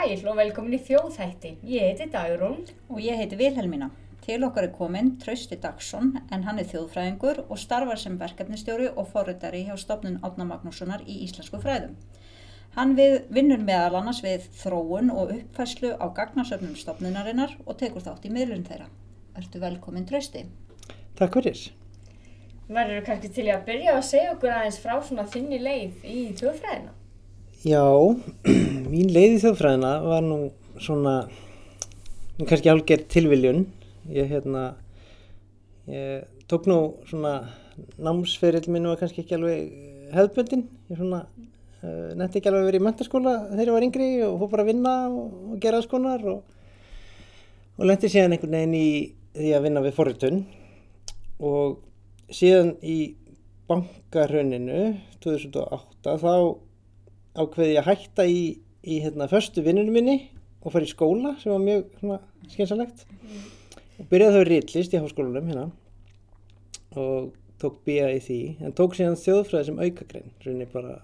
sæl og velkomin í þjóðhætti. Ég heiti Dagrún. Og ég heiti Vilhelmína. Til okkar er kominn Trausti Dagsson en hann er þjóðfræðingur og starfar sem verkefnistjóri og forritari hjá stopnun Átna Magnússonar í Íslensku fræðum. Hann við, vinnur meðal annars við þróun og uppfæslu á gagnarsöfnum stopnunarinnar og tekur þátt í miðlun þeirra. Ertu velkominn Trausti? Takk fyrir. Verður þú kannski til að byrja að segja okkur aðeins frá svona þinni leið í þjóðfræðina? Já, mín leið í þjóðfræðina var nú svona, kannski hálfgerð tilviljun. Ég, hérna, ég tók nú svona námsferill minn og kannski ekki alveg hefðböndin. Ég svona uh, netti ekki alveg að vera í mentaskóla þegar ég var yngri og fór bara að vinna og, og gera alls konar og, og lendi síðan einhvern veginn í því að vinna við forritun og síðan í bankarhöninu 2008 þá ákveði að hætta í, í hérna, förstu vinnunum minni og fara í skóla sem var mjög svona, skynsalegt mm. og byrjaði þá í Rítlist í háskólanum hérna og tók bíja í því en tók síðan þjóðfræði sem aukagrein rauninni bara,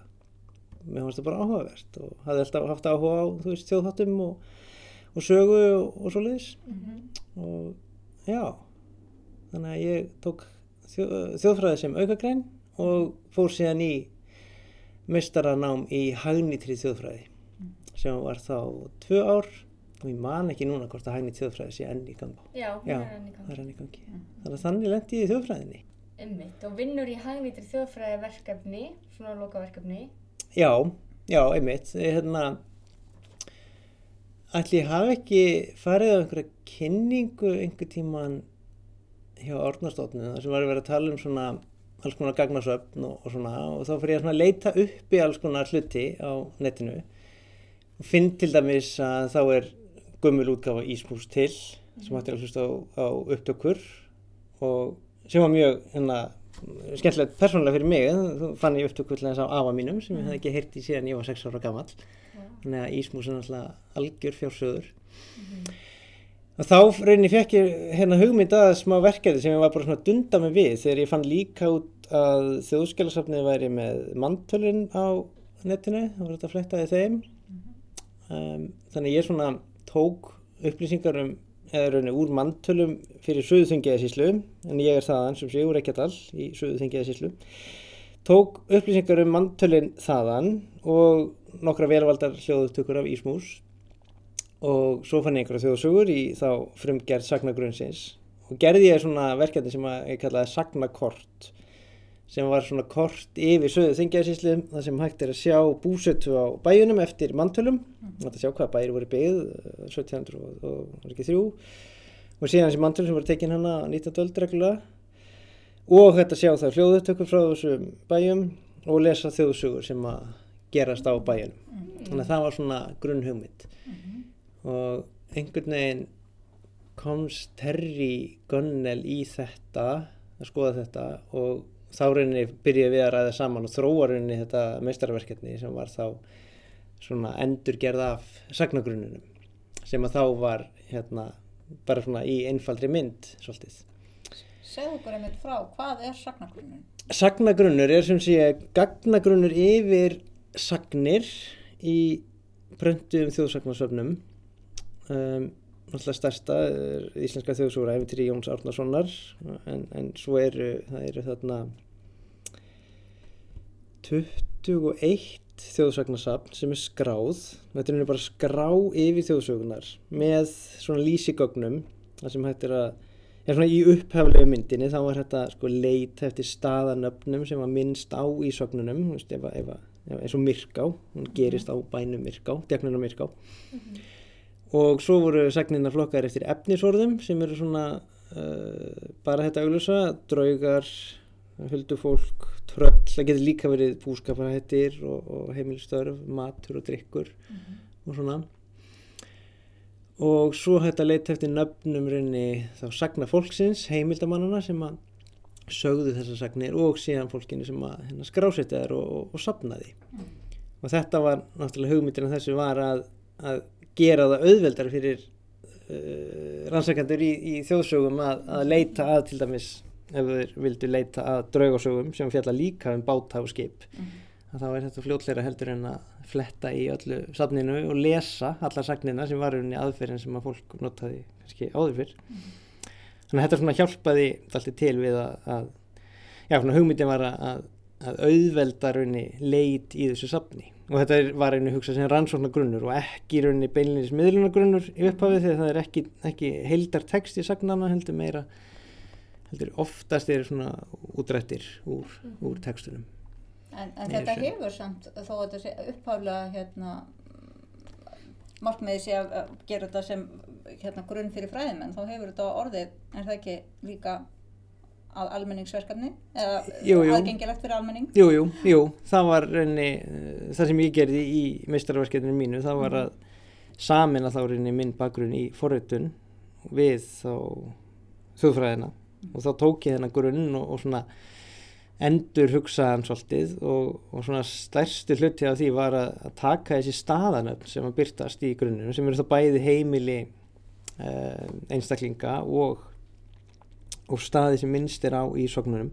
mér fannst það bara áhugavert og hafði alltaf haft áhuga á þú veist þjóðháttum og, og sögu og, og svo leiðis mm -hmm. og já þannig að ég tók þjó, þjóðfræði sem aukagrein og fór síðan í meistaranám í hagnýtrið þjóðfræði mm. sem var þá tvö ár og ég man ekki núna hvort að hagnýtrið þjóðfræði sé enn í gangi. Já, Já er enn í gangi. Er enn í gangi. Mm. Þannig að þannig lendi ég í þjóðfræðinni. Einmitt, og vinnur í hagnýtrið þjóðfræði verkefni, svona lokaverkefni? Já, já, einmitt. Hérna, ætli ég hafi ekki farið á einhverja kynningu einhver tíman hjá Ornastofnun þar sem var að vera að tala um svona alls konar gagnasöfn og, og svona og þá fyrir ég að leita upp í alls konar hluti á netinu. Og finn til dæmis að þá er gummul útgáfa Ísmús til sem hætti að hlusta á, á upptökur og sem var mjög hérna, skemmtilegt persónulega fyrir mig. Þú fann ég upptökur til þess að afa mínum sem ég hef ekki heyrti síðan ég var 6 ára gammal þannig að Ísmús er alltaf algjör fjársöður mm -hmm. Þá rauninni fekk ég hérna hugmynd að smá verkefni sem ég var bara svona að dunda mig við þegar ég fann líka út að þjóðskjálasafnið væri með mantölinn á netinu, það var þetta að flettaði þeim. Mm -hmm. um, þannig ég svona tók upplýsingar um, eða rauninni úr mantölum fyrir Suðuþingiðasíslu, en ég er þaðan sem sé úr all í Suðuþingiðasíslu. Tók upplýsingar um mantölinn þaðan og nokkra velvaldar hljóðutökur af Ísmús og svo fann ég einhverja þjóðsugur í þá frumgerð sagnagrunnsins og gerði ég svona verkefni sem ég kallaði sagnakort sem var svona kort yfir söðu þingjæðsíslu þar sem hægt er að sjá búsötu á bæjunum eftir mantölum mm. að sjá hvað bæjir voru byggð 1703 og síðan þessi mantölum sem voru tekinn hana 1912 reglulega. Og hægt að sjá það hljóðutökur frá þessum bæjum og lesa þjóðsugur sem að gerast á bæjunum. Mm. þannig að það var svona grunn hugmynd mm og einhvern veginn komst Terry Gunnell í þetta að skoða þetta og þá rauninni byrjaði við að ræða saman og þróa rauninni þetta meistarverkefni sem var þá svona endurgerð af sagnagrunnunum sem að þá var hérna bara svona í einfaldri mynd svolítið. Segð okkur einmitt frá, hvað er sagnagrunnun? Sagnagrunnur er sem sé gagnagrunnur yfir sagnir í bröndum þjóðsagnarsöfnum um, náttúrulega stærsta er Íslenska þjóðsúra æfintir í Jóns Árnarssonar en, en svo eru það eru þarna 21 þjóðsagnasafn sem er skráð. Þetta er bara skrá yfir þjóðsögunar með svona lýsigögnum það sem hættir að er svona í upphaflegu myndinni þá er þetta sko leit eftir staðanöfnum sem var minnst á í sögnunum eins og Myrká hún gerist á bænum Myrká, degnunum Myrká. Mm -hmm og svo voru sagnina flokkar eftir efnisorðum sem eru svona uh, bara þetta augljósa, draugar huldufólk, tröll það getur líka verið búskaparhættir og, og heimilstörf, matur og drikkur mm -hmm. og svona og svo hægt að leita eftir nöfnum reyni þá sagna fólksins, heimildamannana sem að sögðu þessar sagnir og síðan fólkinu sem að hérna, skrásetja þær og, og, og sapnaði mm. og þetta var náttúrulega hugmyndina þessu var að, að gera það auðveldar fyrir uh, rannsakandur í, í þjóðsögum að, að leita að til dæmis ef þeir vildu leita að draugasögum sem fjalla líka um báta og skip mm -hmm. þá er þetta fljótleira heldur en að fletta í öllu safninu og lesa alla sagnina sem var rauninni aðferðin sem að fólk notaði kannski áður fyrr. Þannig að þetta svona hjálpaði alltaf til við að, að já, svona hugmyndin var að, að auðvelda rauninni leit í þessu safni og þetta var rauninni hugsað sem rannsóknar grunnur og ekki rauninni beinlinis miðlunar grunnur í upphafið þegar það er ekki, ekki heildar text í sagnana heldur meira heldur oftast er svona útrættir úr, úr textunum. En, en þetta sem- hefur samt, þó að þetta sé upphaflega hérna, markmiði sé að gera þetta sem hérna, grunn fyrir fræðimenn, þá hefur þetta orðið, er það ekki líka að almenningsverkefni eða Jú, jú. aðgengilegt fyrir almenning? Jú, jú, jú, það var rauninni, uh, það sem ég gerði í meistarverkefninu mínu, það var að samina þá rauninni minn bakgrunn í forritun við þá þjóðfræðina og þá tók ég þennan grunn og, og svona endur hugsaðan svolítið og, og svona stærsti hluti af því var að, að taka þessi staðanöfn sem að byrtast í grunninu sem eru þá bæði heimili uh, einstaklinga og, og staði sem minnst er á í sognunum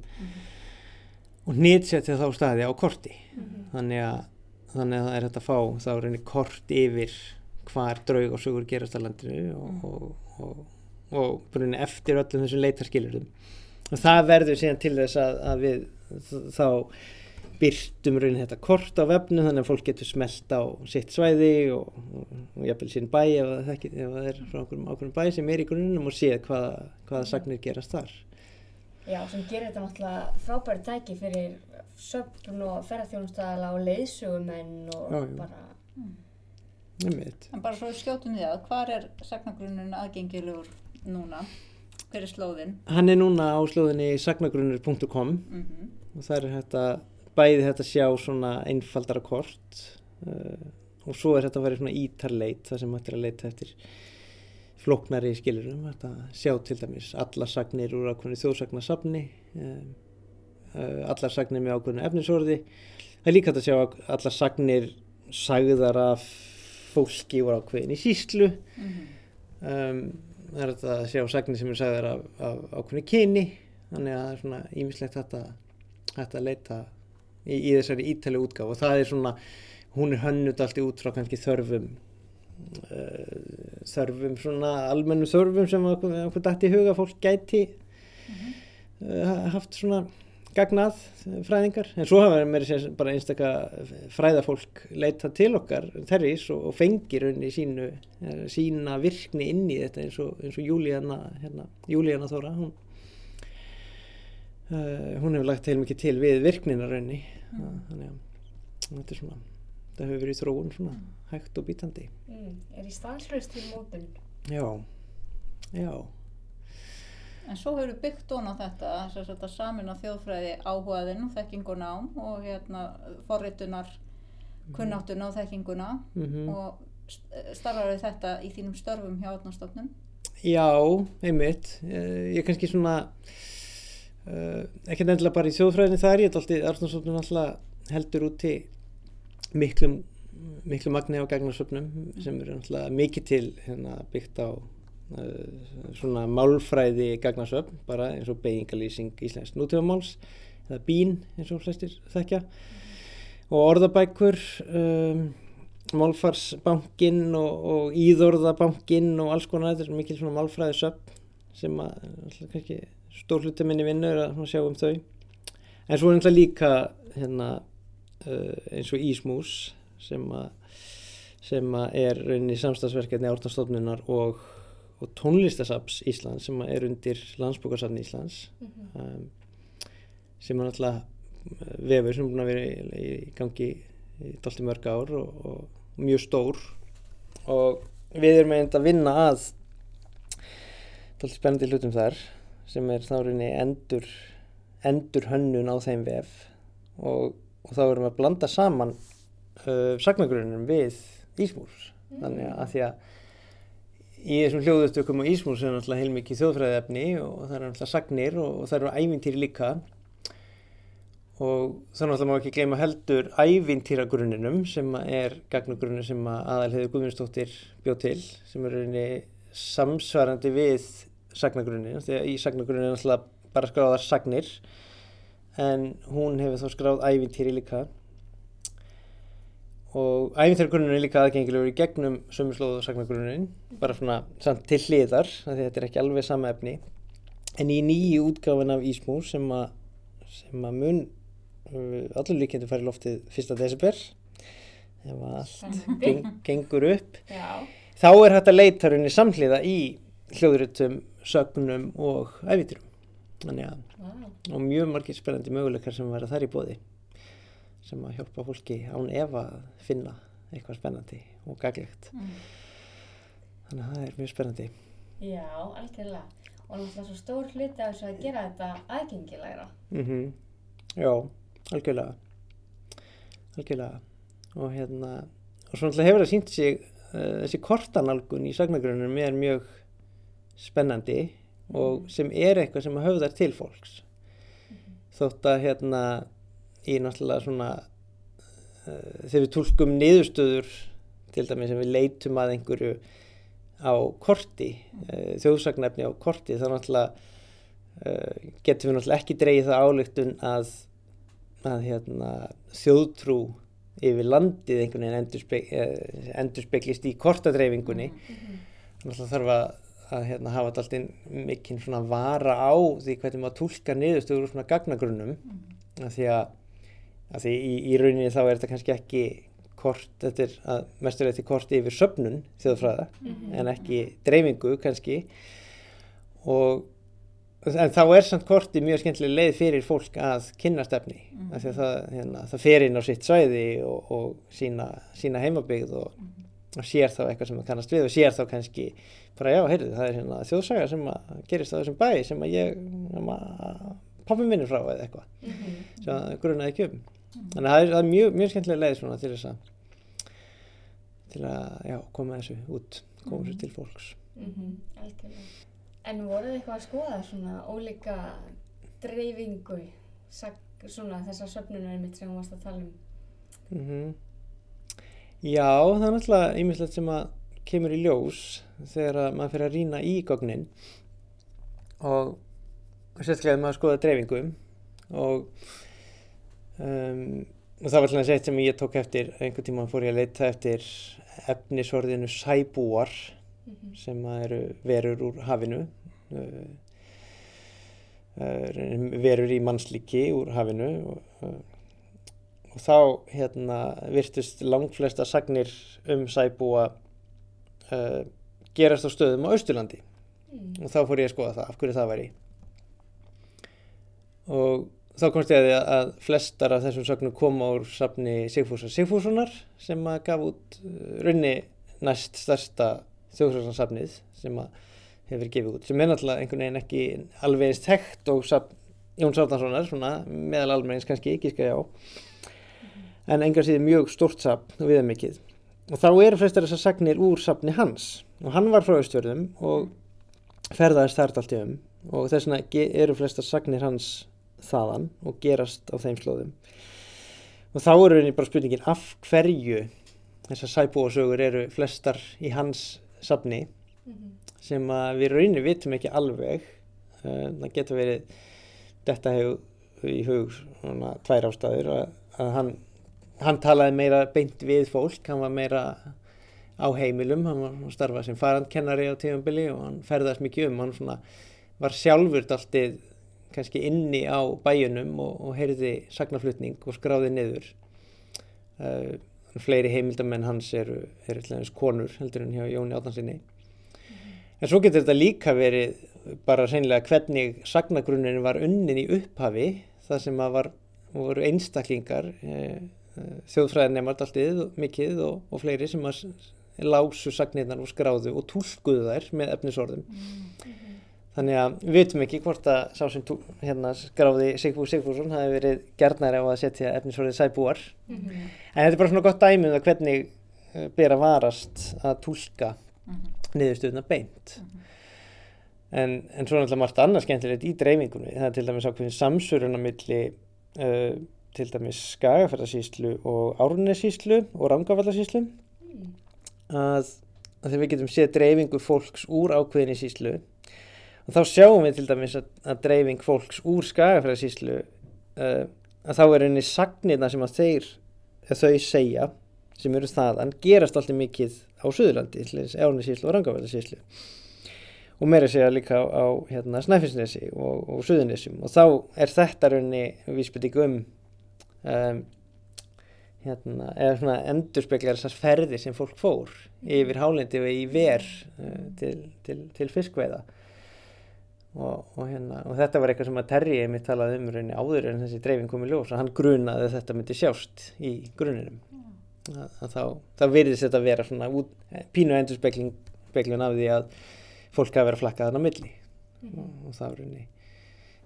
og nýtsetja þá staði á korti. Þannig að, þannig að það er hægt að fá þá reynir kort yfir hvar draug og sögur gerast á landinu og, og, og, og brunni eftir öllum þessum leitarskilurum og það verður síðan til þess að, að við þá byrtum raunin þetta kort á vefnu þannig að fólk getur smelt á sitt svæði og, og, og jafnvel sín bæ ef það, þekki, ef það er frá okkur, okkur bæ sem er í grunnum og séð hvaða, hvaða sagnir gerast þar Já, sem gerir þetta náttúrulega frábæri tæki fyrir söfn og ferðarþjónustæðala og leiðsögumenn og Já, bara, Einmitt. En bara svo við skjótum því að, hvar er sagnagrunnun aðgengilegur núna? Hver er slóðin? Hann er núna á slóðinni sagnagrunnur.com Mm og það er þetta bæði þetta sjá svona einfaldara kort uh, og svo er þetta að vera svona ítarleit það sem hægt er að leita eftir flóknari skilurum þetta sjá til dæmis alla sagnir úr ákveðinu þjóðsagnasafni um, uh, allar sagnir með ákveðinu efnisorði. Það er líka hægt að sjá allar sagnir sagðar af fólki úr ákveðinu síslu um, það er hægt að sjá sagnir sem eru sagðar af, af ákveðinu kyni þannig að það er svona ímislegt þetta hægt að leita í, í þessari ítali útgáf og það er svona hún er hönnut allt út frá kannski þörfum uh, þörfum svona almennum þörfum sem okkur, dætt í huga fólk gæti uh, haft svona gagnað fræðingar. En svo hafa mér bara einstaka fræðafólk leita til okkar þerris og, og fengir unni sínu eh, sína virkni inn í þetta eins og, eins og Júlíana hérna, Júlíana Þóra hún Uh, hún hefur lagt heil mikið til við virknina raunni mm. þannig að þetta er svona það hefur verið í þróun svona hægt og bítandi. Mm, er í stanslaust til mótun. já, já. En svo hefur byggt ón á þetta, að samin á þjóðfræði áhugaðinn og þekkinguna ám og hérna forritunar kunnáttuna og þekkinguna mm og starfar við þetta í þínum störfum hjá átnastofnun. já, einmitt. Uh, ég er kannski svona uh, ekki nefnilega bara í þjóðfræðinni þar ég er alltaf, Arnarsson alltaf heldur úti miklum miklu magni á gagnarsöfnum sem eru alltaf mikið til hérna, byggt á uh, svona málfræði gagnarsöfn bara eins og beigingalýsing íslensk nútífamáls eða bín eins og flestir þekkja og orðabækur um, málfarsbankin og, og íðorðabankin og alls konar þetta er mikil svona málfræði söfn sem að alltaf kannski stór hluti minni vinnu er að sjá um þau. En svo er alltaf líka hérna uh, eins og Ísmús sem að sem að er rauninni samstagsverkefni ártastofnunar og, og tónlistasaps Íslands sem er undir landsbókarsafni Íslands um, sem er alltaf vefur sem er búin að vera í, í gangi í dolti mörg ár og, og mjög stór. Og við erum einnig að vinna að dolti spennandi hlutum þar sem er þá rauninni endur endur hönnun á þeim vef. Og, og þá erum við að blanda saman uh, sagnagrunum við Ísmús. Þannig að því að í þessum hljóðustökum á Ísmús er náttúrulega heilmikið þjóðfræðefni og það eru náttúrulega sagnir og, og það eru ævintýri líka. Og þá náttúrulega má ekki gleyma heldur ævintýragruninum sem að er gagnagrunum sem að aðalheiður Guðmundsdóttir bjóð til sem er rauninni samsvarandi við sagnagrunin því að í sagnagrunin er náttúrulega bara skráðar sagnir en hún hefur þá skráð ævintýri líka og æfinþjörgrunnurinn er líka aðgengilegur í gegnum sömurslóð og sagnagrunnin, bara svona samt til hliðar, þetta er ekki alveg sama efni. En í nýju útgáfin af Ísmú sem að, sem að mun uh, allur líkjendur fara í loftið 1. desember, ef allt geng, gengur upp, Já. þá er hægt að leita rauninni samhliða í hljóðritum, sögnum og æfintyrum. Þannig að, Vá. og mjög margir spennandi möguleikar sem verða þar í bóði sem að hjálpa fólki án efa að finna eitthvað spennandi og gaglegt. Mm. Þannig að það er mjög spennandi. Já, algjörlega. Og náttúrulega svo stór hluti af þessu að gera þetta aðgengilegra. Mm Já, algjörlega. Algjörlega. Og hérna, og svo náttúrulega hefur það sínt sig, uh, þessi kortanalgun í sagnagrunum er mjög spennandi og sem er eitthvað sem höfðar til fólks. Þótt að hérna, í náttúrulega svona, uh, þegar við tólkum niðurstöður, til dæmis sem við leitum að einhverju á korti, uh, þjóðsagnefni á korti, þá náttúrulega uh, getum við náttúrulega ekki dreigið það ályktun að, að hérna, þjóðtrú yfir landið einhvern veginn endurspeg, uh, endurspeglist í kortadreifingunni. Náttúrulega þarf að, að hérna, hafa þetta alltaf mikinn svona vara á því hvernig maður tólkar niðurstöður úr svona gagnagrunnum. Af því að, að því í, í rauninni þá er þetta kannski ekki kort, þetta er að mestur þetta kort yfir söfnun þjóðfræða en ekki dreifingu kannski. Og en þá er samt korti mjög skemmtileg leið fyrir fólk að kynna stefni mm. því að það, hérna, það fer inn á sitt svæði og, og sína, sína heimabygð og, og sér þá eitthvað sem það kannast við og sér þá kannski bara já, heyrðu, það er hérna þjóðsaga sem að gerist á þessum bæ sem að ég pappi minni frá eða eitthvað Mhm. sem að grunaði ekki um þannig að það er, það er mjög, mjög skemmtilega leið svona til þess að til að já, koma þessu út koma þessu til fólks Mhm, algjörlega. En voruð þið eitthvað að skoða svona ólíka dreifingu, svona þessar söfnunar mitt sem þú varst að tala um? Mm Já, það er náttúrulega ýmislegt sem að kemur í ljós þegar að maður fyrir að rýna í gognin og sérstaklega maður að skoða dreifingu og, um, og það var alltaf eitt sem ég tók eftir einhvern tíma fór ég að leita eftir efnisorðinu sæbúar Mhm. sem að eru verur úr hafinu uh, uh, verur í mannslíki úr hafinu og, uh, og þá hérna virtust langflesta sagnir um sæbúa uh, gerast á stöðum á Austurlandi. Mm. og þá fór ég að skoða það, af hverju það væri. Og þá komst ég að því að flestar af þessum sögnum koma úr safni Sigfúsar Sigfússonar sem að gaf út uh, runni næst stærsta þjóðsvöldarsafnið sem að hefur gefið út sem er náttúrulega einhvern veginn ekki alveg eins þekkt og safn Jón Sárnarssonar svona meðal almennings kannski, ekki skæði á en engar síður mjög stórt safn og viðamikið. Og þá eru flestar þessar sagnir úr safni hans. Og hann var frá Austfjörðum og ferðaðist þar allt í um. Og þess vegna eru flestar sagnir hans þaðan og gerast á þeim slóðum. Og þá eru henni bara spurningin af hverju þessar sæbúasögur eru flestar í hans safni? Mhm. sem að við rauninni vitum ekki alveg. Uh, það getur verið þetta hefur í hug svona, tvær ástæður að, að hann, hann talaði meira beint við fólk, hann var meira á heimilum, hann var hann starfað sem farandkennari á tíðanbili og hann ferðast mikið um, hann svona var sjálfur alltið kannski inni á bæjunum og, og heyrði sagnaflutning og skráði niður. Uh, fleiri heimildamenn hans eru, eru til dæmis konur heldur en hjá Jóni Átnarsinni en svo getur þetta líka verið bara seinlega hvernig sagnagrunninn var unnin í upphafi það sem að var, voru einstaklingar eh, þjóðfræðinemar alltið mikið og, og fleiri sem að lásu sagnirnar og skráðu og túlkuðu þær með efnisorðum. Þannig að við veitum ekki hvort að sá sem tú, hérna, skráði Sigfús Sigfússon hafi verið gerðnari á að setja efnisorðið sæbúar. Mhm. en þetta er bara svona gott dæmi um það hvernig uh, ber að varast að túlka niðurstöðuna beint. En, en svo er náttúrulega margt annað skemmtilegt í dreifingunni. Það er til dæmis ákveðin samsörun á milli uh, til dæmis Skagafærðarsýslu og Árnesýslu og Rangavallarsýslu Mm. að, að þegar við getum séð dreifingu fólks úr ákveðinni síslu og þá sjáum við til dæmis að, að dreifing fólks úr Skagafærðarsýslu uh, að þá er henni sagnirna sem að þeir að þau segja sem eru þaðan gerast alltaf mikið á Suðurlandi, Árnisíslu og Rangafæðarsíslu og meira segja líka á, á hérna, Snæfellsnesi og, og Suðurnesum og þá er þetta raunni vísbytting um, um hérna, eða svona endurspeglar þessar ferðir sem fólk fór yfir hálendi og í ver uh, til, til, til fiskveiða og, og, hérna, og þetta var eitthvað sem að Terri mitt talaði um rauninni áður en þessi dreifing komið ljós og hann grunaði að þetta myndi sjást í gruninum að, að þá, þá virðist þetta vera svona út, pínu endurspeglun af því að fólk hafa verið að flakka þarna milli mm. og, og þá rauninni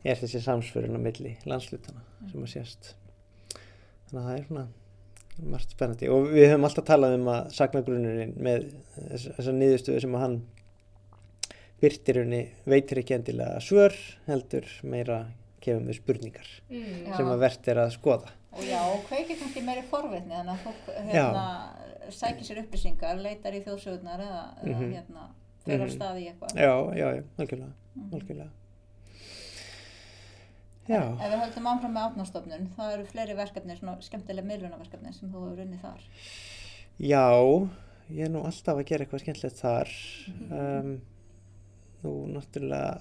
er þessi samsförun á milli landslutana mm. sem að sést þannig að það er svona margt spennandi og við höfum alltaf talað um að sagnagrunnurinn með þessa niðurstöðu sem að hann byrtir henni veitir ekki endilega svör heldur meira kemur með spurningar mm. sem að verðt er að skoða og já, og kveikir kannski meiri forvitni þannig að fólk hérna, sækir sér upplýsingar, leitar í þjóðsögurnar eða, mm -hmm. eða mhm. hérna, fyrir mm -hmm. á staði eitthvað já, já, já, algjörlega, -hmm. algjörlega. Ef við höldum áfram með átnástofnun, þá eru fleiri verkefni, svona skemmtilega miðlunaverkefni sem þú hefur runnið þar. Já, ég er nú alltaf að gera eitthvað skemmtilegt þar. Mm -hmm. um, nú náttúrulega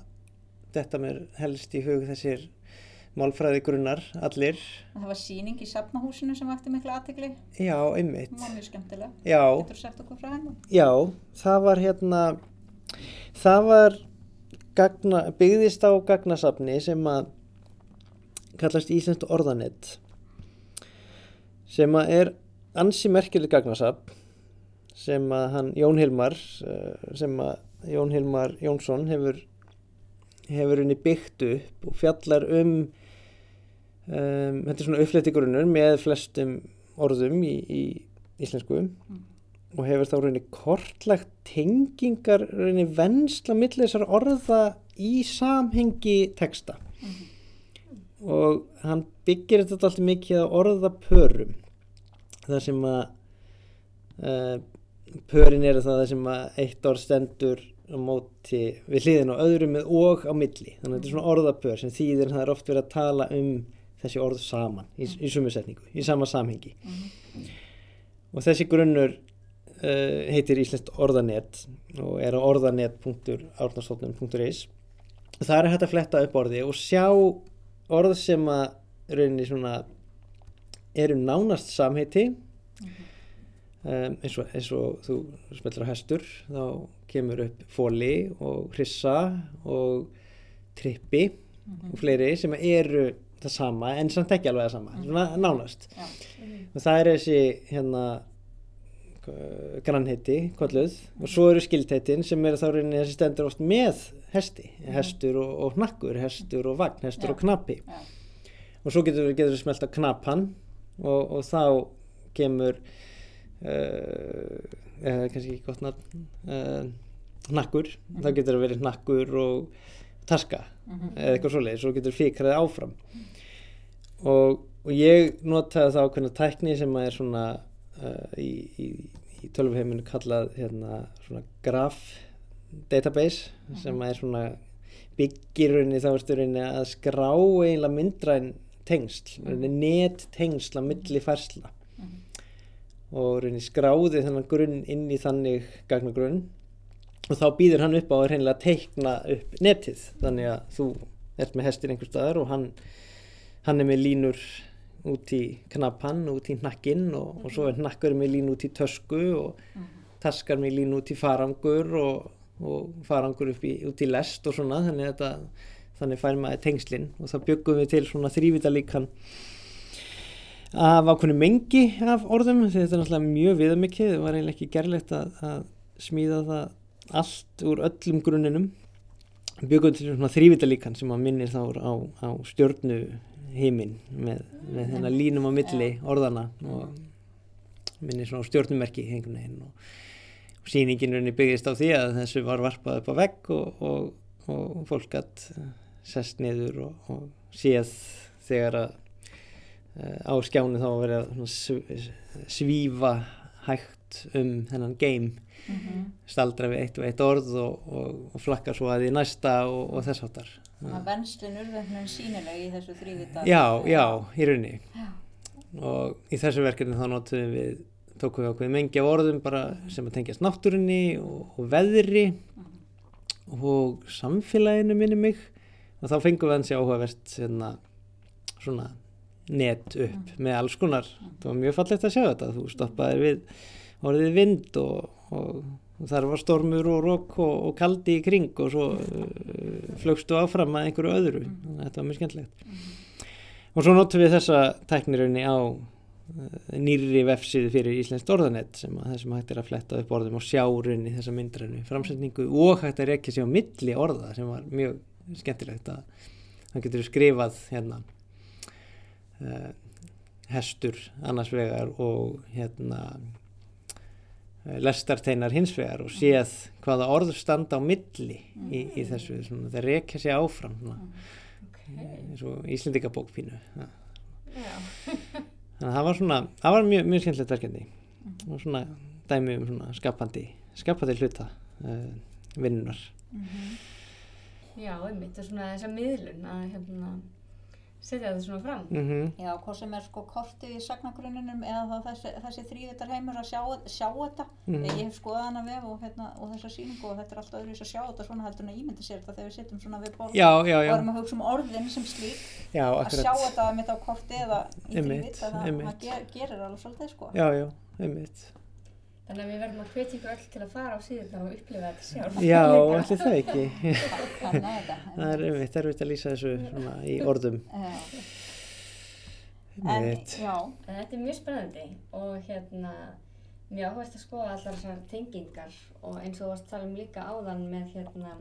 þetta mér helst í hug þessir málfræði grunnar, allir. Það var síning í Safnahúsinu sem vakti miklu aðtegli. Já, einmitt. Það var mjög skemmtilega. Já. Getur þú sagt okkur frá hennu? Já, það var hérna, það var gagna, byggðist á gagnasafni sem að kallast Íslands orðanett sem að er ansi merkjuleg gagnasap sem að hann Jón Hilmar eh, sem að Jón Hilmar Jónsson hefur hefur henni byggt upp og fjallar um, um þetta er svona uppfletti grunnur með flestum orðum í, í íslensku mm. og hefur þá reyni kortlagt tengingar reyni vennsla millir þessar orða í samhengi texta mm -hmm og hann byggir þetta alltaf mikið á orðapörum. Þar sem að uh, pörin eru það sem að eitt orð stendur á móti við hliðin og öðrum og á milli. Þannig að þetta er svona orðapör sem þýðir það er oft verið að tala um þessi orð saman í, í sumisetningu, í sama samhengi. Mm -hmm. og þessi grunnur uh, heitir Íslandst orðanett og er á orðanett.árnarstofnun.is og það er hægt að fletta upp orði og sjá orð sem að rauninni svona eru nánast samheiti mm -hmm. um, eins, og, eins og þú smeltur á hestur þá kemur upp fóli og hrissa og trippi mm -hmm. og fleiri sem eru það sama en samt ekki alveg það sama mm -hmm. svona nánast ja. og það er þessi hérna grannheiti, kolluð og svo eru skildheitin sem eru þá rauninni þessi stendur oft með hesti, hestur og, og hnakkur, hestur og vagn, hestur ja. og knappi ja. og svo getur við smelt að knappan og, og þá kemur uh, eða kannski ekki gott nafn uh, hnakkur, mm -hmm. þá getur það verið hnakkur og taska mm -hmm. eða eitthvað svoleiðis og getur fikraði áfram og, og ég notaði þá ákveðna tækni sem er svona uh, í, í, í tölvheiminu kallað hérna svona graf database mm sem er svona byggirunni þá erstu rauninni að skrá eiginlega myndræn tengsl, mm net tengsl að milli færsla. Mm og rauninni skráði þennan grunn inn í þannig gagnagrunn og þá býður hann upp á að reynilega teikna upp netið. Þannig að þú ert með hestir einhver staðar og hann, hann er með línur út í knappann, út í nakkinn og, og svo er nakkur með línu út í tösku og taskar með línu út í farangur og og farangur upp í, út í lest og svona þannig þetta, þannig fær maður tengslinn og þá byggum við til svona þrývitalíkan af ákveðinu mengi af orðum þetta er náttúrulega mjög viðamikið. Það var eiginlega ekki gerlegt að, að smíða það allt úr öllum grunninum. Byggum til svona þrývitalíkan sem að minnir þá á, á stjórnu heiminn með, með þennan línum á milli orðana og minnir svona á stjórnumerki veginn og síningin byggist á því að þessu var varpað upp á vegg og, og, og fólk gætt sest niður og, og séð þegar að uh, á skjánu þá verið að svífa hægt um þennan geim. Mm -hmm. staldra við eitt og eitt orð og flakka svo að því næsta og þess áttar að venslun urðvefnum sínileg í þessu þrývita Já, já, í rauninni. Og í þessu verkefni þá notum við tókum við ákveðið mengi af orðum bara sem að tengjast náttúrunni og, og veðri og samfélaginu minni mig. Og þá fengum við hans í áhugavert hérna, svona net upp með alls konar. Það var mjög fallegt að sjá þetta. Þú stoppaði við orðið vind og, og, þar var stormur og rokk og, og kaldi í kring og svo uh, flögstu áfram að einhverju öðru. Að þetta var mjög skemmtilegt. Og svo notum við þessa tæknirunni á nýri vefsíðu fyrir Íslenskt orðanett sem að þessum hægt er að fletta upp orðum og sjá runni þessa myndrænu framsetningu og hægt að rekja sig á milli orða sem var mjög skemmtilegt að það getur skrifað hérna uh, hestur annars vegar og hérna uh, lestarteinar hins vegar og séð hvaða orð standa á milli í, í þessu, svona, það rekja sig áfram svona, Okay. eins og Íslendingabók pínu ja. Já. þannig að það var svona, það var mjög, mjög skemmtilegt verkefni. Og svona dæmi um svona skapandi skapandi hluta uh, vinnunar Já, einmitt og svona þessa miðlun að hérna setja þetta svona fram. mm Já, hvað sem er sko kortið í sagnagrunninum eða þessi, þessi þrývitar heimur að sjá, sjá þetta. Mhm. Ég hef skoðað hana vef og, hérna, og þessa sýningu og þetta er alltaf öðruvis að sjá þetta svona heldur en að ímynda sér þetta þegar við sittum svona við borð já, já, og erum að hugsa um orðin sem slík já, að sjá þetta mitt á korti eða í þrývit að það, það ger, gerir alveg svolítið sko. já, já, einmitt Þannig að við verðum að hvetja ykkur öll til að fara á síðan og upplifa þetta sjálf. já, allir það ekki Kanna þetta. það er erfitt að lýsa þessu svona í orðum Já. En, já, En þetta er mjög spennandi og hérna mjög áhverst að skoða allar þessar tengingar og eins og þú varst að tala um líka áðan með hérna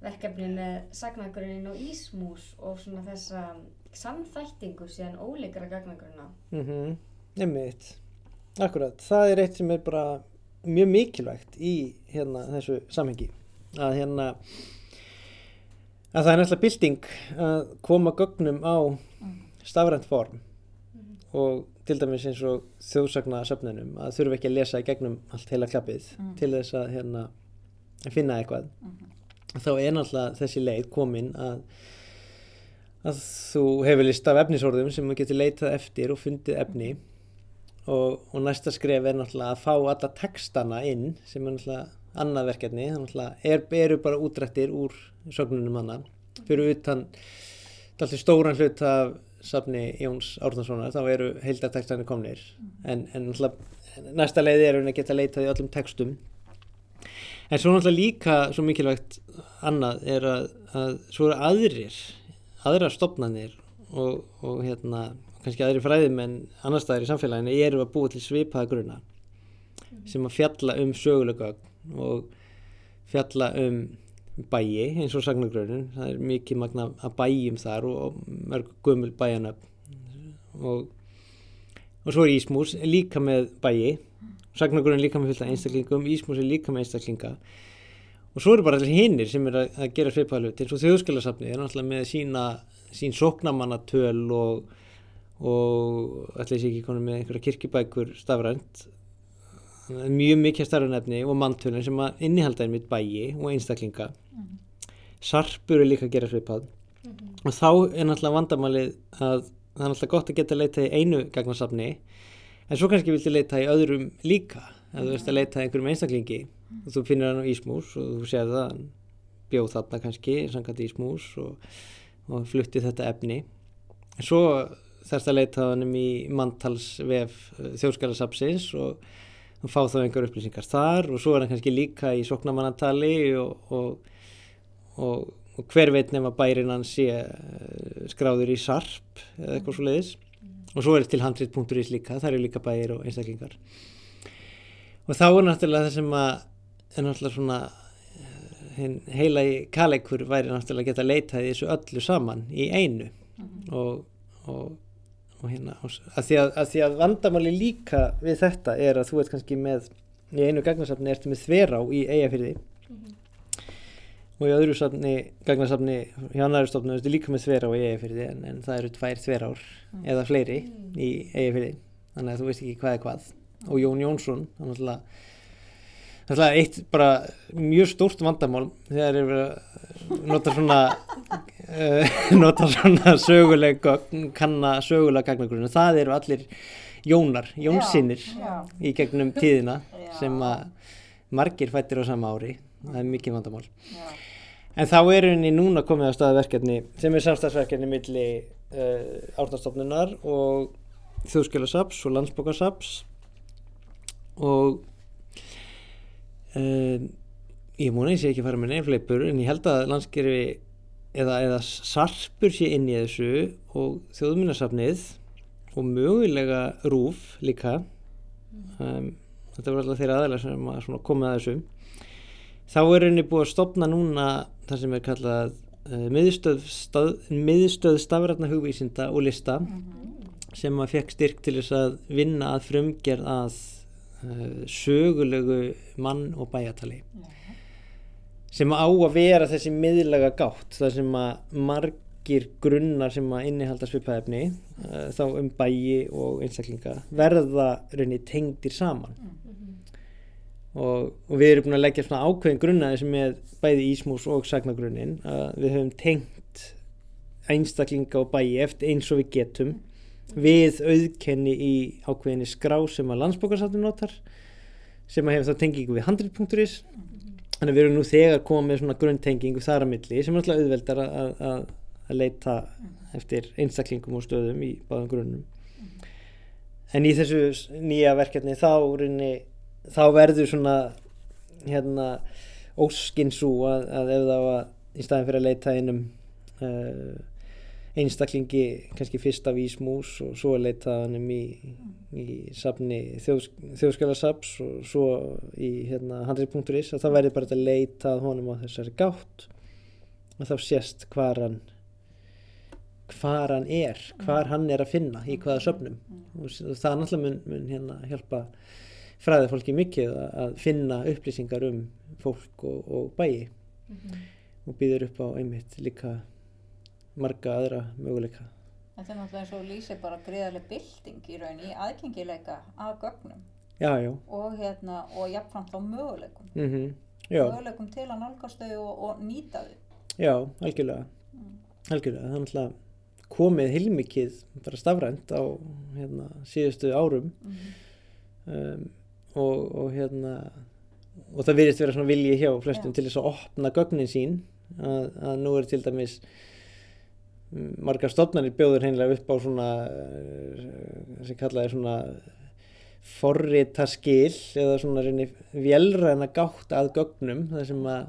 verkefni með sagnagrunnin og ísmús og svona þessa samþættingu síðan ólíkara gagnagrunna. mm einmitt akkurat, það er eitt sem er bara mjög mikilvægt í hérna þessu samhengi. Að hérna að það er náttúrulega bylting að koma gögnum á stafrænt form og til dæmis eins og þjóðsagnasöfnunum að þurfa ekki að lesa í gegnum allt heila klappið til þess að hérna finna eitthvað. Þá er náttúrulega þessi leið komin að að þú hefur list af efnisorðum sem þú getur leitað eftir og fundið efni og, og næsta skref er náttúrulega að fá alla textana inn sem er náttúrulega annað verkefni. Það náttúrulega er, eru bara útrættir úr sögnunum hana fyrir utan alltaf stóran hlut af safni Jóns Árnasonar þá eru heildartextanir komnir. En, en náttúrulega næsta leið er að geta leitað í öllum textum. En svo náttúrulega líka svo mikilvægt annað er að, að svo eru aðrir aðra stopnarnir og, og hérna kannski aðri fræðum en annar staðar í samfélaginu eru að búa til svipaða gruna sem að fjalla um sögulega og fjalla um bæi eins og sagnagrunum það er mikið magna að bæjum þar og, mörg gömul bæjanöfn og, og svo er Ísmús líka með bæi. Sagnagrunum líka með fylgta einstaklingum Ísmús er líka með einstaklinga. Og svo eru bara allir hinnir sem er að, að gera svipaða hlut eins og þjóðskjálasafni er náttúrulega með sína sín sóknamannatöl og og ætla ég sé ekki konum með einhverja kirkibækur stafrænt. Mjög mikið starfinefni og manntölun sem að innihalda einmitt bæi og einstaklinga. Sarpur er líka að gera svipað. Og þá er náttúrulega vandamálið að það er náttúrulega gott að geta leita í einu gagnarsafni en svo kannski viltu leita í öðrum líka. Ef þú veist að leita í einhverjum einstaklingi og þú finnir hann á Ísmús og þú séð það bjóð þarna kannski samkvæmt Ísmús og, og flutti þetta efni. En svo þarfst að leita hann í manntalsvef þjóðskalasapsins og, og fá þá einhver upplýsingar þar og svo er hann kannski líka í soknamannatali og, og, og, og hver veit nefn að bærin hann sé eh, skráður í sarp eða eitthvað svo leiðis og svo er til handrit.is líka, það eru líka bæir og einstaklingar. Og þá er náttúrulega það sem að er náttúrulega svona eh, heila í kaleikur væri náttúrulega að geta leitað í þessu öllu saman í einu. Og, og, og hérna að því að, að því að vandamáli líka við þetta er að þú ert kannski með í einu gagnarsafni ertu með þverá í eigafyrði og í öðru safni, gagnarsafni hjá annari stofnum ertu líka með þverá í eigafyrði en, en það eru tvær þverár eða fleiri í eigafyrði þannig að þú veist ekki hvað er hvað. Og Jón Jónsson hann náttúrulega náttúrulega eitt bara mjög stórt vandamál þegar er verið að nota svona uh, nota svona söguleg kanna sögulega gagnagrunum það eru allir Jónar, Jónsinnir í gegnum tíðina Já. sem að margir fættir á sama ári það er mikið vandamál Já. en þá er henni núna komið á staða verkefni sem er samstagsverkefni milli uh, árnastofnunar og þjóðskjölasaps og landsbókasaps og uh, ég múna ég sé ekki að fara með nefnfleipur en ég held að landskerfi eða, eða sarpur sé inn í þessu og þjóðminnarsafnið og mögulega rúf líka. Um, þetta voru alltaf þeirra aðeinslega sem að komið að þessu. Þá er henni búið að stopna núna það sem er kallað uh, miðstöð, stað, miðstöð stafrætna hugvísinda og lista sem að fekk styrk til þess að vinna að frumgerð að sögulegu mann og bæjatali sem á að vera þessi miðlaga gátt það sem að margir grunnar sem að innihalda svipaðefni uh, þá um bæji og einstaklinga verða raunni tengdir saman. Og, og við erum búin að leggja svona ákveðin grunnaði sem er bæði ísmús og sagnagrunnin að við höfum tengt einstaklinga og bæji eftir eins og við getum við auðkenni í ákveðinni skrá sem að landsbókarsafni notar sem að hefur þá tengingu við handrit.is þannig að við erum nú þegar komið með svona grunntengingu þar að milli sem er alltaf auðveldar að, að, að, að leita eftir einstaklingum og stöðum í báðum grunnum. En í þessu nýja verkefni þá, rinni, þá verður svona hérna óskin svo að, að ef það var í staðin fyrir að leita einum uh, einstaklingi kannski fyrst af Ísmús og svo að leita hann um í, í safni þjóðs, þjóðskjálasaps og svo í hérna, handrið.is að það verður bara að leita að honum á þessari gátt. Og þá sést hvar hann hvar hann er, hvar hann er að finna í hvaða söfnum. Og það náttúrulega mun, mun hérna hjálpa fræðið fólki mikið að, finna upplýsingar um fólk og, og bæi. Og býður upp á einmitt líka marga aðra möguleika. Þetta er náttúrulega eins og lýsir bara greiðarlega bylting í raun í aðgengileika að gögnum. Já, já, og hérna og jafnframt á möguleikum. Mm já, möguleikum til að nálgast þau og, og nýta þau. Já, algjörlega. Algjörlega, það er náttúrulega komið heilmikið bara stafrænt á hérna, síðustu árum. Um, og, og hérna og það virðist vera svona vilji hjá flestum Já. til þess að opna gögnin sín. Að, að nú er til dæmis mm, margar stofnarnir bjóður hreinlega upp á svona eh, sem kallaði svona forrita skil eða svona reyni vélræna gátt að gögnum þar sem að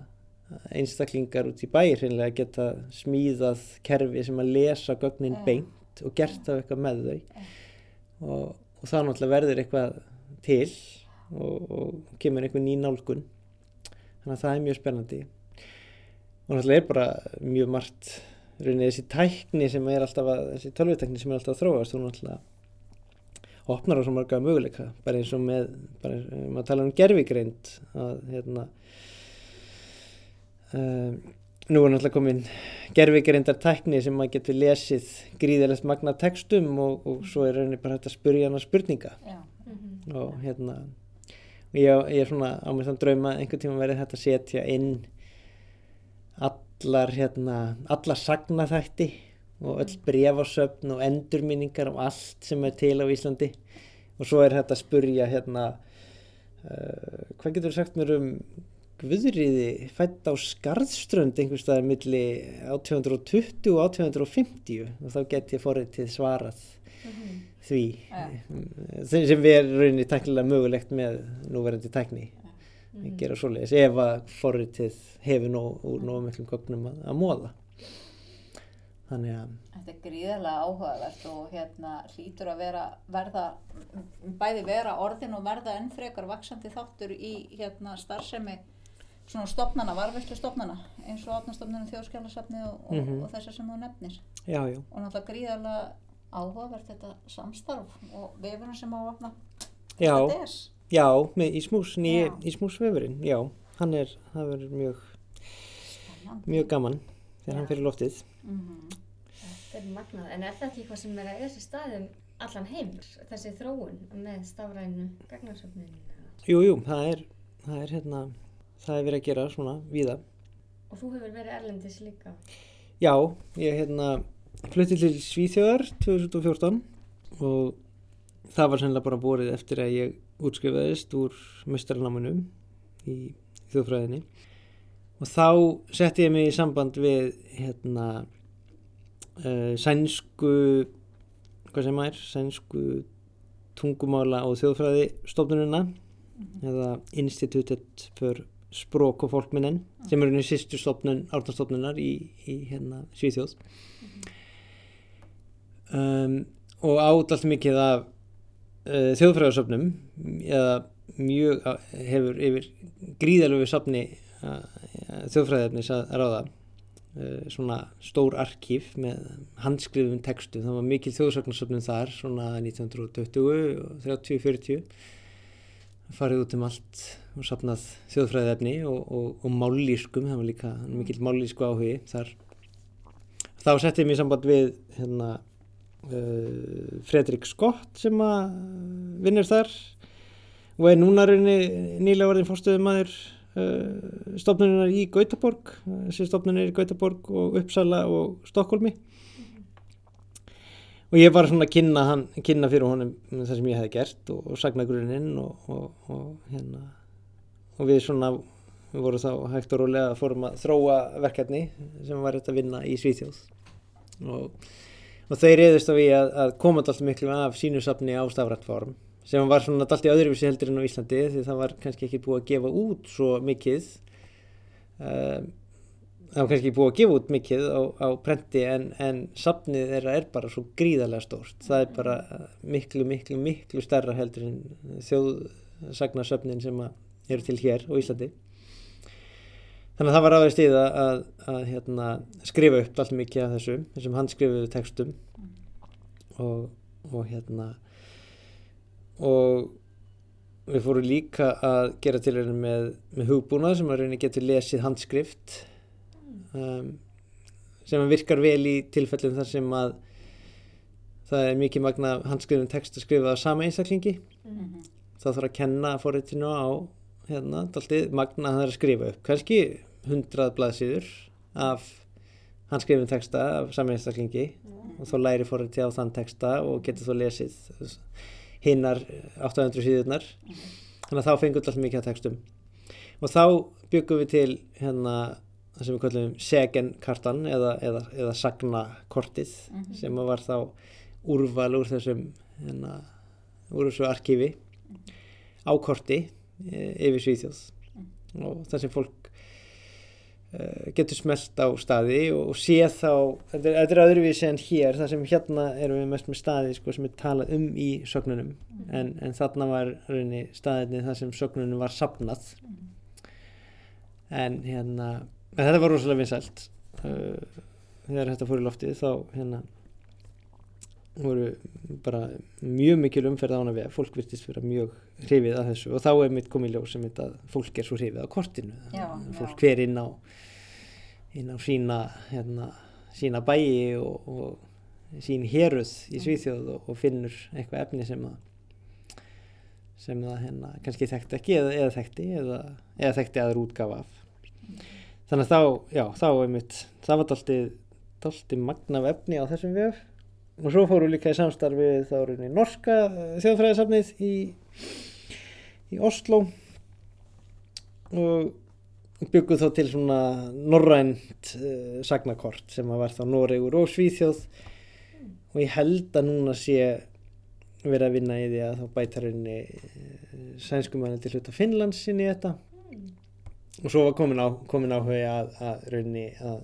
einstaklingar út í bæir hreinlega geta smíðað kerfi sem að lesa gögnin Já. beint og gert af eitthvað með þau. Og, og það náttúrulega verður eitthvað til og, og kemur einhver ný nálgun. Þannig að það er mjög spennandi. Og náttúrulega er bara mjög margt rauninni þessi tækni sem er alltaf að, þessi tölvutækni sem er alltaf að þróast og náttúrulega opnar á svo marga möguleika. Bara eins og með, bara eins og maður tala um gerfigreind að hérna um, nú er náttúrulega komin gerfigreindar tækni sem maður getur lesið gríðilegt magna textum og, og svo er rauninni bara hægt að spurja hana spurninga. Já, og hérna ég, ég er svona á mér þann drauma einhvern tíma verið þetta að setja inn allar hérna alla sagnaþætti og öll brefasöfn og endurminningar og allt sem er til á Íslandi. Og svo er þetta að spurja hérna uh, hvað getur þú sagt mér um Guðriði fætt á Skarðströnd einhvers staðar milli 1820 og 1850 og þá get ég forritið svarað því. Já. sem sem við erum rauninni tæknilega mögulegt með núverandi tækni að gera svoleiðis ef að forritið hefur nóg, úr nóg miklum gögnum að, að móða þannig að þetta er gríðarlega áhugavert og hérna hlýtur að vera verða, bæði vera orðin og verða enn frekar vaksandi þáttur í hérna starfsemi svona stopnana, varfæslu stopnana eins og átnastofnunum þjóðskjálasafni og, og, Mhm. og þessar sem þú nefnir. Já, já, og náttúrulega gríðarlega áhugavert þetta samstarf og vefurinn sem á að opna. Já, þetta er já með Ísmús, nýji Já. Ísmúsvefurinn já, hann er, það verður mjög spennandi. mjög gaman þegar Já. hann fyrir loftið Mhm. Þetta er magnað, en er það ekki eitthvað sem er að sér staðum allan heim, þessi þróun með stafrænu gagnarsöfnin? jú, jú, það er það er hérna, það er verið að gera svona víða Og þú hefur verið erlendis líka. Já, ég hérna flutti til Svíþjóðar 2014 og það var sennilega bara borið eftir að ég útskrifaðist úr mestrarnámunum í þjóðfræðinni. Og þá setti ég mig í samband við hérna uh, sænsku hvað sem er, sænsku tungumála og þjóðfræði stofnununa eða Institutet för språk og fólkminnen sem eru nú sýstu stofnun, árnastofnunar í, í hérna Svíþjóð. Um, og átt allt mikið af þjóðfræðarsöfnum eða mjög hefur yfir gríðalögu safni uh, þjóðfræðarnis að ráða uh, svona stór arkíf með handskrifum textu, það var mikil þjóðsögnarsöfnum þar svona 1920 og 30-40 farið út um allt og safnað þjóðfræðefni og, og, og mállískum, það var líka mikil mállísku áhugi þar. Þá setti ég mér samband við hérna Fredrik Scott sem að vinnur þar. Og er núna rauninni nýlega orðin fórstöðumæður uh, stofnunar í Gautaborg. Þessi stofnunir í Gautaborg og Uppsala og Stokkólmi og ég var svona að kynna, hann, kynna fyrir honum það sem ég hefði gert og, og sagna grunninn og, og, og hérna. Og við svona við vorum þá hægt og rólega fórum að þróa verkefni sem var þetta að vinna í Svíþjóð. Og, og þau reyðist á við að, að koma allt miklu af sínu safni á stafrættform sem var svona allt í öðruvísi heldur en á Íslandi því það var kannski ekki búið að gefa út svo mikið um, það var kannski búið að gefa út mikið á, á prenti en, en safnið þeirra er bara svo gríðarlega stórt. Það er bara miklu, miklu, miklu stærra heldur en þjóðsagnarsöfnin sem eru til hér á Íslandi þannig að það var aðeins stíð að, að, að hérna, skrifa upp allt mikið af þessu þessum handskrifuðu textum. Og, og hérna og við fórum líka að gera til hérna með, með hugbúnað sem að rauninni getur lesið handskrift um, sem að virkar vel í tilfellum þar sem að það er mikið magna handskrifin text að skrifa á sama einstaklingi. Þá þarf að kenna fóritinu á hérna, daldið magna að það er að skrifa upp. Kannski hundrað blaðsýður af handskrifin texta af sama einstaklingi og þá læri fóriti á þann texta og getur þá lesið hinnar 800 síðurnar. Þannig að þá fengum við alltaf mikið af textum. Og þá byggum við til hérna það sem við kallum segenkartan eða, eða, eða sagnakortið sem var þá úrval úr þessum hérna, úr þessu arkífi á korti e, yfir Svíþjóð. Og það sem fólk getur smelt á staði og, og sé þá þetta er, þetta er öðruvísi en hér það sem hérna erum við mest með staði sko, sem er talað um í sögnunum en, en þarna var raunni staðinni það sem sögnunum var sapnað en hérna en þetta var rosalega vinsælt. Uh, þegar þetta fór í loftið þá hérna voru bara mjög mikil umferð á hana við fólk virtist vera mjög hrifið að þessu. Og þá er mitt komið ljós sem þetta fólk er svo hrifið á kortinu. Já, fólk hver inn á inn á sína hérna, sína bæi og, og sín héruð í Svíþjóð og, og finnur eitthvað efni sem að sem það hérna kannski þekkti ekki eða, eða þekkti eða, eða þekkti aður útgafa af. Þannig að þá, já, þá er mitt það var dálítið magna af efni á þessum vef og svo fóru líka í samstarfið þá rauninni norska eh, þjóðfræðisafnið í, í Oslo og bygguð þá til svona norrænt uh, sagnakort sem að var þá Noregur og Svíþjóð. Og ég held að núna sé verið að vinna í því að þá bæta rauninni uh, sænskumanni til hluta Finnlands inn í þetta. Og svo var komin, áhuga að, að rauninni að,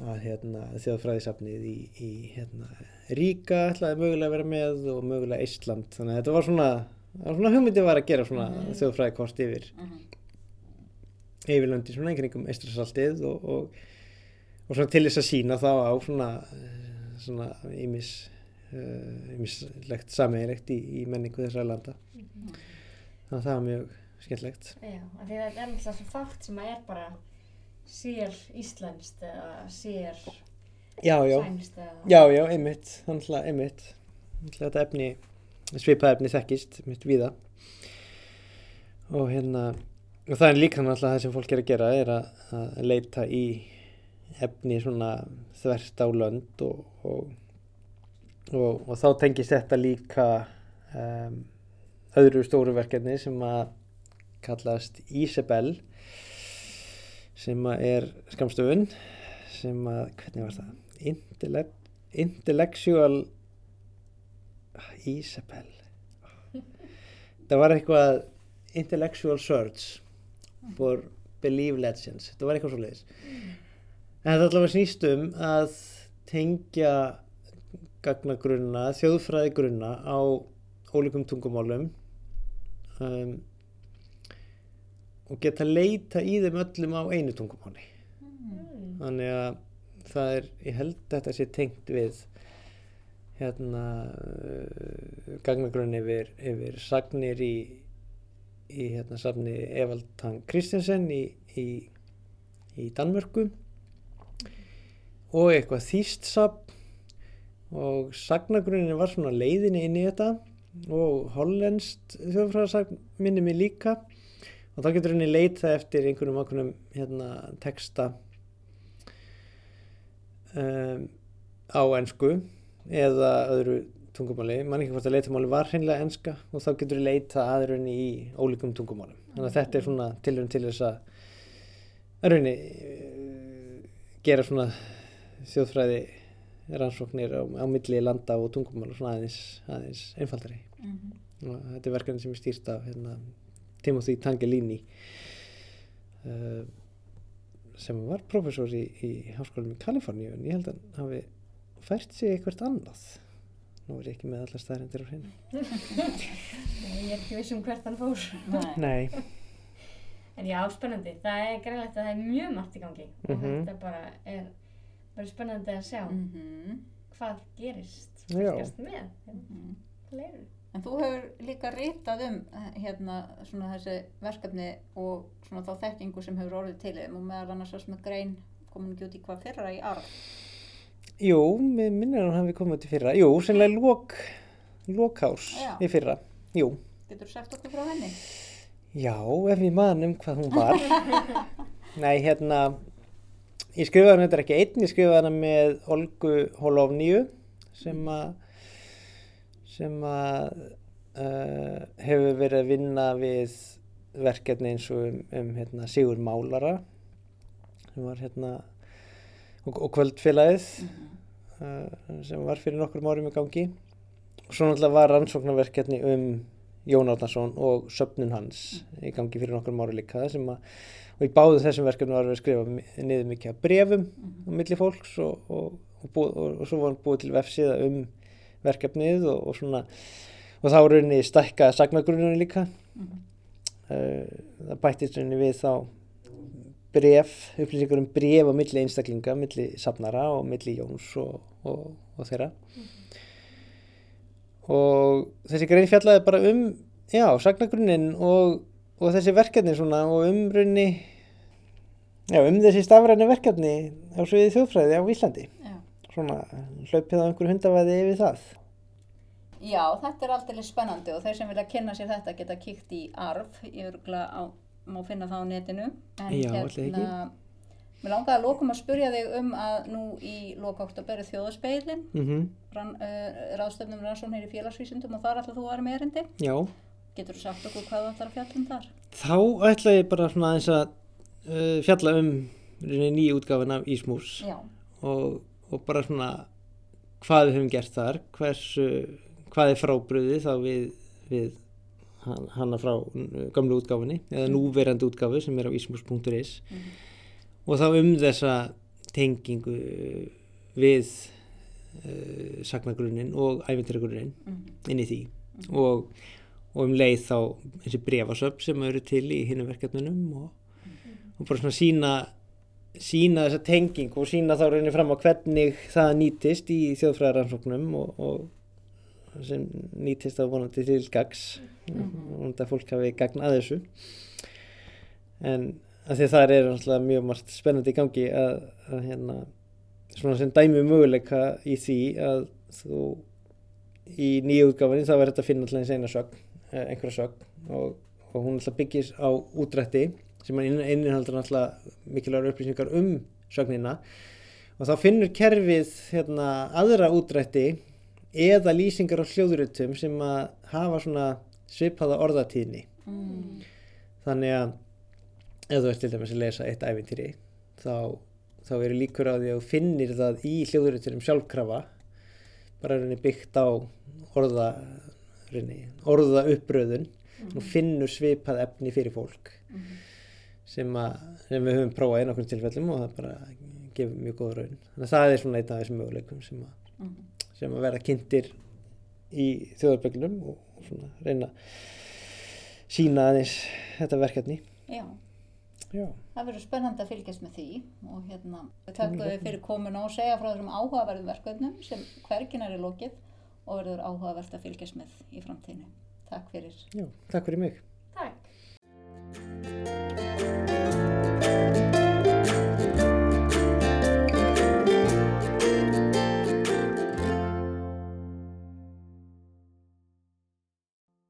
að hérna, þjóðfræðisafnið í, í hérna, Ríka ætlaði mögulega að vera með og mögulega Ísland þannig að þetta var svona, það var svona hugmyndi var að gera svona þjóðfræðikort yfir yfir löndi svona einhverjum eistrasaltið og, og, og svona til þess að sína þá á svona eh, svona ímis ímislegt sameiginlegt í, í menningu þessara landa. Þannig að það var mjög skemmtlegt Já, því þetta er náttúrulega svo fátt sem að er bara sér íslenskt eða sér já, já, sænst eða... já, já, einmitt. Að einmitt. Að þetta efni svipað efni þekkist einmitt víða. Og hérna og það er líka náttúrulega það sem fólk er að gera er að, að leita í efni svona þvert á lönd og, og, og, og þá tengist þetta líka um, öðru stóru verkefni sem að kallast Isabel sem er skamstöfun sem að, hvernig var það? Intellect, intellectual Isabel. Það var eitthvað intellectual search for believe legends. Þetta var eitthvað svo leiðis en þetta allavega snýst um að tengja gagnagrunna, þjóðfræðigrunna á ólíkum tungumálum. Um, og geta leita í þeim öllum á einu tungumáli. Mm. þannig að það er, ég held að þetta sé tengt við hérna uh, gagnagrunn yfir, yfir sagnir í, í hérna safni Evald Tang Kristensen í, í, í Danmörku. Og eitthvað þýst safn og sagnagrunnin var svona leiðinni inn í þetta og hollenskt þjóðfræðarsagn minni mig líka og þá getur henni leita eftir einhvernum ákveðnum hérna texta um, á ensku eða öðru tungumáli, mann ekki hvort að leitamáli var hreinlega enska og þá getur við leita aðrunni í ólíkum tungumálum. Þannig að þetta er svona tilhörn til þess að aðrunni gera svona þjóðfræði rannsóknir á, á milli landa og tungumála svona aðeins, aðeins einfaldari. Mhm. og þetta er verkefni sem er stýrt af hérna, Timothy Tangelini uh, sem var professor í, í háskólanum í Kaliforníu en ég held að hann hafi fært sig eitthvað annað nú er ég ekki með allar staðrendir á hreinu Nei, Ég er ekki viss um hvert hann fór. Nei. En já, spennandi. Það er greinlegt að það er mjög margt í gangi. Og Mhm. þetta bara er bara spennandi að sjá Mhm. hvað gerist. Já. Fylgast með. Mhm. Leiru. En þú hefur líka ritað um eh, hérna svona þessi verkefni og svona þá þekkingu sem hefur orðið til þeim og meðal annars þess með grein komin ekki út í hvað fyrra í arf. jú, minnir að hann hafi komið til fyrra Jú, sennilega lókás Já. í fyrra Jú, Getur þú sagt okkur frá henni? já, ef ég man um hvað hún var Nei, hérna ég skrifaði hann þetta ekki einn, ég skrifaði hann með Olgu Holovníu sem að sem að uh, hefur verið að vinna við verkefni eins og um, um hérna, Sigur Málara sem var hérna og, og kvöldfélagið uh, sem var fyrir nokkrum árum í gangi. Og svo náttúrulega var rannsóknarverkefni um Jón Árnason og söfnun hans í gangi fyrir nokkrum árum líka sem að og í báðu þessum verkefni var við að skrifa niður mikið af brefum á milli fólks og, og, og, búið, og, og svo var hann búið til vefsíða um verkefnið og, og svona og þá er rauninni stækka sagnagrunnunni líka. Uh, það bættist rauninni við þá bref, upplýsingar um bref á milli einstaklinga, milli safnara og milli Jóns og, og, og þeirra. Og þessi grein fjallaði bara um já, sagnagrunnin og, og þessi verkefni svona og um rauninni já, um þessi stafræni verkefni á sviði þjóðfræði á Íslandi. Svona hlaupið á einhverju hundavæði yfir það Já, þetta er alltaf spennandi og þeir sem vilja kynna sér þetta geta kíkt í arf, ég örgulega á, má finna það á netinu. En Já, ætli ekki. mér langaði að lókum að spurja þig um að nú í loka oktober er þjóðaspeilin, mm rann, uh, ráðstöfnum rannsóknir í félagsvísindum og þar ætla þú að vera með erindi. já, Getur þú sagt okkur hvað þú ætlar að fjalla um þar? þá ætla ég bara svona aðeins að uh, fjalla um nýja útgáfin af Ísmús Já, og, og bara svona hvað við höfum gert þar hversu, hvað er frábriði þá við, við hana frá uh, gamlu útgáfinni eða núverandi útgáfi sem er á ismus.is og þá um þessa tengingu við uh, sagnagrunnin og æfintiragrunin inn í því. Og, og um leið þá þessi brefasöfn sem eru til í hinnum verkefnunum og, og bara svona sína sína þessa tengingu og sína þá reynir fram á hvernig það nýtist í þjóðfræðaransóknum og, og sem nýtist þá vonandi til gags. Vonandi að fólk hafi gagn að þessu. En því að það er náttúrulega mjög margt spennandi í gangi að, að hérna svona sem dæmi um möguleika í því að þú í nýju útgáfinni þá verður þetta að finna alltaf eina sögn, eh, einhverja sögn og, og hún alltaf byggis á útrætti sem innihaldur alltaf mikilvægur upplýsingar um sögnina. Og þá finnur kerfið hérna, aðra útrætti eða lýsingar á hljóðurutum sem að hafa svona svipaða orðatíðni. Mm. Þannig að ef þú ert til dæmis að lesa eitt ævintýri þá, þá eru líkur á því að þú finnir það í hljóðurutunum sjálfkrafa bara rauninni byggt á orða, orða uppröðun og finnur svipað efni fyrir fólk sem, að, sem við höfum prófað í nokkrum tilfellum og það bara gefur mjög góð raun. Þannig að það er svona einn af þessum möguleikum sem að, Mhm. sem að vera kynntir í þjóðarböglunum og, svona reyna að sína aðeins þetta verkefni. Já, Já, það verður spennandi að fylgjast með því og hérna takk fyrir komuna og segja frá þessum áhugaverðum verkefnum sem hvergin er í lokið og verður áhugavert að fylgjast með í framtíðinu. Takk fyrir. já, takk fyrir mig. Takk.